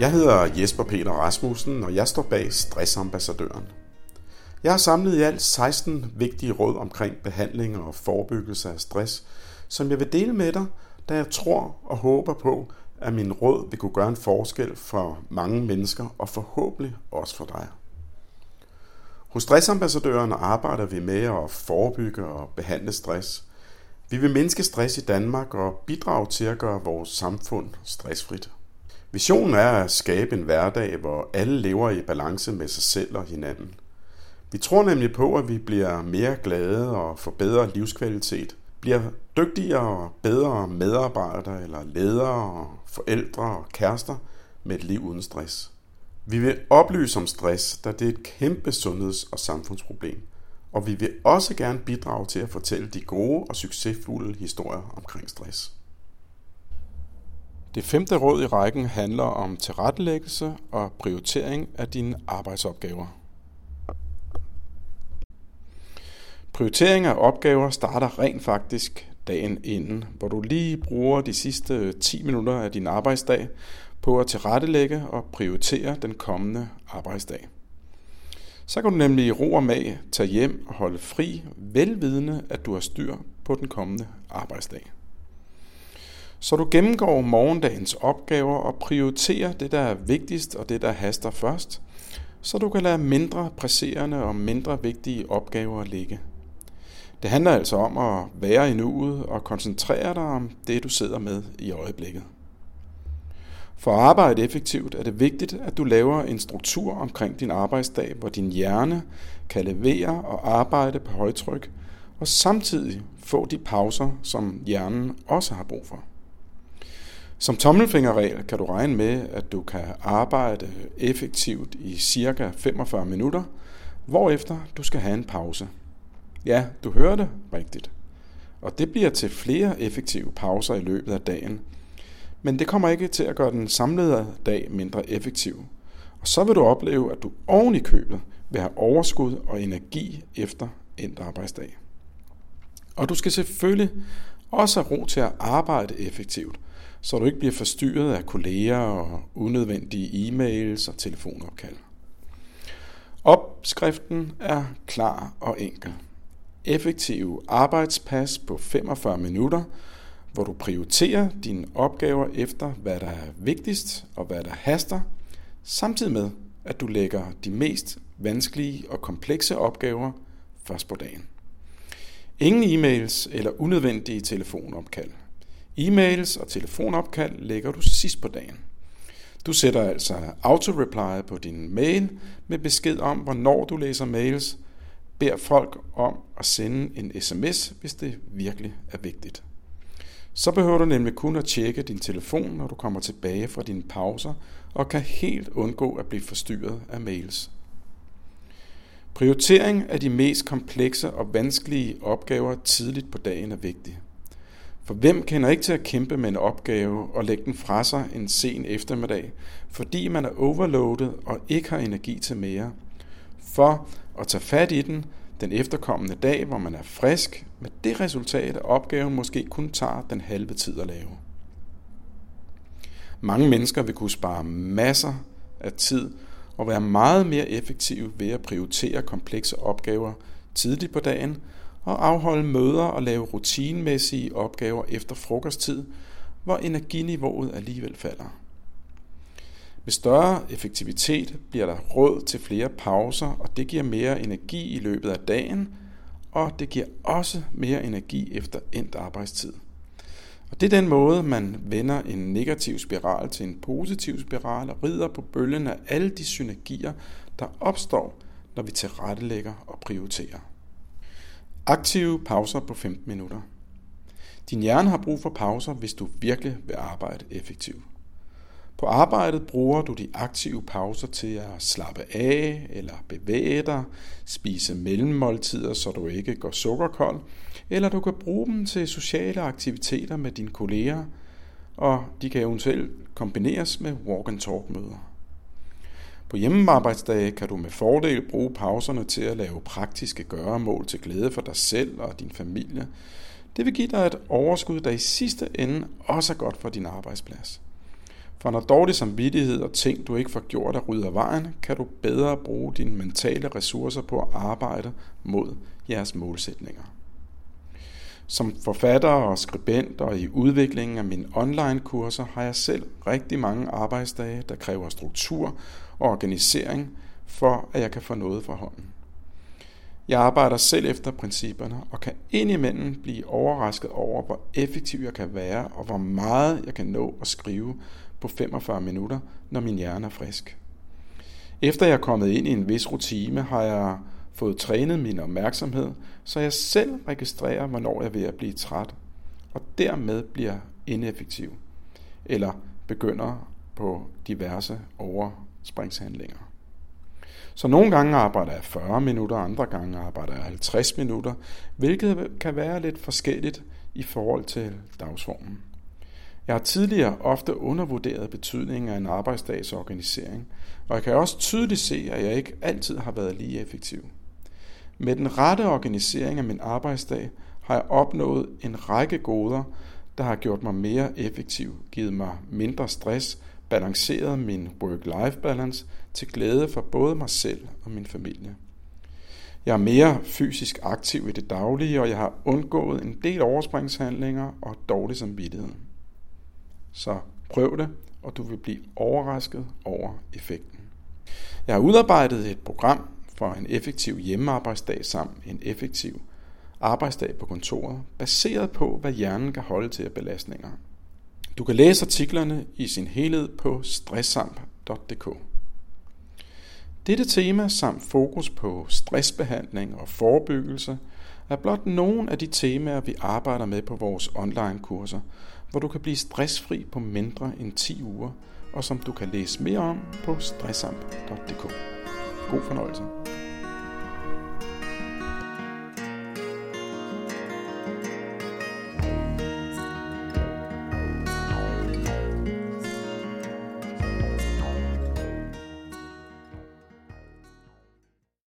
Jeg hedder Jesper Peter Rasmussen, og jeg står bag Stressambassadøren. Jeg har samlet i alt 16 vigtige råd omkring behandling og forebyggelse af stress, som jeg vil dele med dig, da jeg tror og håber på, at min råd vil kunne gøre en forskel for mange mennesker og forhåbentlig også for dig. Hos Stressambassadørerne arbejder vi med at forebygge og behandle stress. Vi vil mindske stress i Danmark og bidrage til at gøre vores samfund stressfrit. Visionen er at skabe en hverdag, hvor alle lever i balance med sig selv og hinanden. Vi tror nemlig på, at vi bliver mere glade og får bedre livskvalitet, bliver dygtigere og bedre medarbejdere eller ledere, forældre og kærester med et liv uden stress. Vi vil oplyse om stress, da det er et kæmpe sundheds- og samfundsproblem. Og vi vil også gerne bidrage til at fortælle de gode og succesfulde historier omkring stress. Det femte råd i rækken handler om tilrettelæggelse og prioritering af dine arbejdsopgaver. Prioritering af opgaver starter rent faktisk dagen inden, hvor du lige bruger de sidste 10 minutter af din arbejdsdag på at tilrettelægge og prioritere den kommende arbejdsdag. Så kan du nemlig i ro og mag tage hjem og holde fri, velvidende at du har styr på den kommende arbejdsdag. Så du gennemgår morgendagens opgaver og prioriterer det, der er vigtigst og det, der haster først, så du kan lade mindre presserende og mindre vigtige opgaver ligge. Det handler altså om at være i nuet og koncentrere dig om det, du sidder med i øjeblikket. For at arbejde effektivt er det vigtigt, at du laver en struktur omkring din arbejdsdag, hvor din hjerne kan levere og arbejde på højtryk, og samtidig få de pauser, som hjernen også har brug for. Som tommelfingerregel kan du regne med, at du kan arbejde effektivt i cirka 45 minutter, hvorefter du skal have en pause. Ja, du hører det rigtigt. Og det bliver til flere effektive pauser i løbet af dagen. Men det kommer ikke til at gøre den samlede dag mindre effektiv. Og så vil du opleve, at du oven i købet vil have overskud og energi efter endt arbejdsdag. Og du skal selvfølgelig også ro til at arbejde effektivt – så du ikke bliver forstyrret af kolleger og unødvendige e-mails og telefonopkald. Opskriften er klar og enkel. Effektiv arbejdspas på 45 minutter, hvor du prioriterer dine opgaver efter, hvad der er vigtigst og hvad der haster, samtidig med, at du lægger de mest vanskelige og komplekse opgaver først på dagen. Ingen e-mails eller unødvendige telefonopkald. E-mails og telefonopkald lægger du sidst på dagen. Du sætter altså auto-reply på din mail med besked om, hvornår du læser mails, beder folk om at sende en sms, hvis det virkelig er vigtigt. Så behøver du nemlig kun at tjekke din telefon, når du kommer tilbage fra dine pauser, og kan helt undgå at blive forstyrret af mails. Prioritering af de mest komplekse og vanskelige opgaver tidligt på dagen er vigtig. For hvem kender ikke til at kæmpe med en opgave og lægge den fra sig en sen eftermiddag, fordi man er overloadet og ikke har energi til mere? For at tage fat i den den efterkommende dag, hvor man er frisk, med det resultat, at opgaven måske kun tager den halve tid at lave. Mange mennesker vil kunne spare masser af tid og være meget mere effektive ved at prioritere komplekse opgaver tidligt på dagen, og afholde møder og lave rutinemæssige opgaver efter frokosttid, hvor energiniveauet alligevel falder. Med større effektivitet bliver der råd til flere pauser, og det giver mere energi i løbet af dagen, og det giver også mere energi efter endt arbejdstid. Og det er den måde, man vender en negativ spiral til en positiv spiral og rider på bølgen af alle de synergier, der opstår, når vi tilrettelægger og prioriterer. Aktive pauser på 15 minutter. Din hjerne har brug for pauser, hvis du virkelig vil arbejde effektivt. På arbejdet bruger du de aktive pauser til at slappe af eller bevæge dig, spise mellemmåltider, så du ikke går sukkerkold, eller du kan bruge dem til sociale aktiviteter med dine kolleger, og de kan eventuelt kombineres med walk-and-talk-møder. På hjemmearbejdsdage kan du med fordel bruge pauserne til at lave praktiske gøremål til glæde for dig selv og din familie. Det vil give dig et overskud, der i sidste ende også er godt for din arbejdsplads. For når dårlig samvittighed og ting, du ikke får gjort, er rydder vejen, kan du bedre bruge dine mentale ressourcer på at arbejde mod jeres målsætninger. Som forfatter og skribent og i udviklingen af mine online-kurser har jeg selv rigtig mange arbejdsdage, der kræver struktur og organisering, for at jeg kan få noget fra hånden. Jeg arbejder selv efter principperne og kan indimellem blive overrasket over, hvor effektiv jeg kan være og hvor meget jeg kan nå at skrive på 45 minutter, når min hjerne er frisk. Efter jeg er kommet ind i en vis rutine, har jeg fået trænet min opmærksomhed, så jeg selv registrerer, hvornår jeg er ved at blive træt, og dermed bliver ineffektiv, eller begynder på diverse overspringshandlinger. Så nogle gange arbejder jeg 40 minutter, andre gange arbejder jeg 50 minutter, hvilket kan være lidt forskelligt i forhold til dagsformen. Jeg har tidligere ofte undervurderet betydningen af en arbejdsdags organisering, og jeg kan også tydeligt se, at jeg ikke altid har været lige effektiv. Med den rette organisering af min arbejdsdag har jeg opnået en række goder, der har gjort mig mere effektiv, givet mig mindre stress, balanceret min work-life balance til glæde for både mig selv og min familie. Jeg er mere fysisk aktiv i det daglige, og jeg har undgået en del overspringshandlinger og dårlig samvittighed. Så prøv det, og du vil blive overrasket over effekten. Jeg har udarbejdet et program for en effektiv hjemmearbejdsdag samt en effektiv arbejdsdag på kontoret, baseret på, hvad hjernen kan holde til af belastninger. Du kan læse artiklerne i sin helhed på stressamp.dk. Dette tema samt fokus på stressbehandling og forebyggelse er blot nogle af de temaer, vi arbejder med på vores online-kurser, hvor du kan blive stressfri på mindre end 10 uger, og som du kan læse mere om på stressamp.dk. God fornøjelse.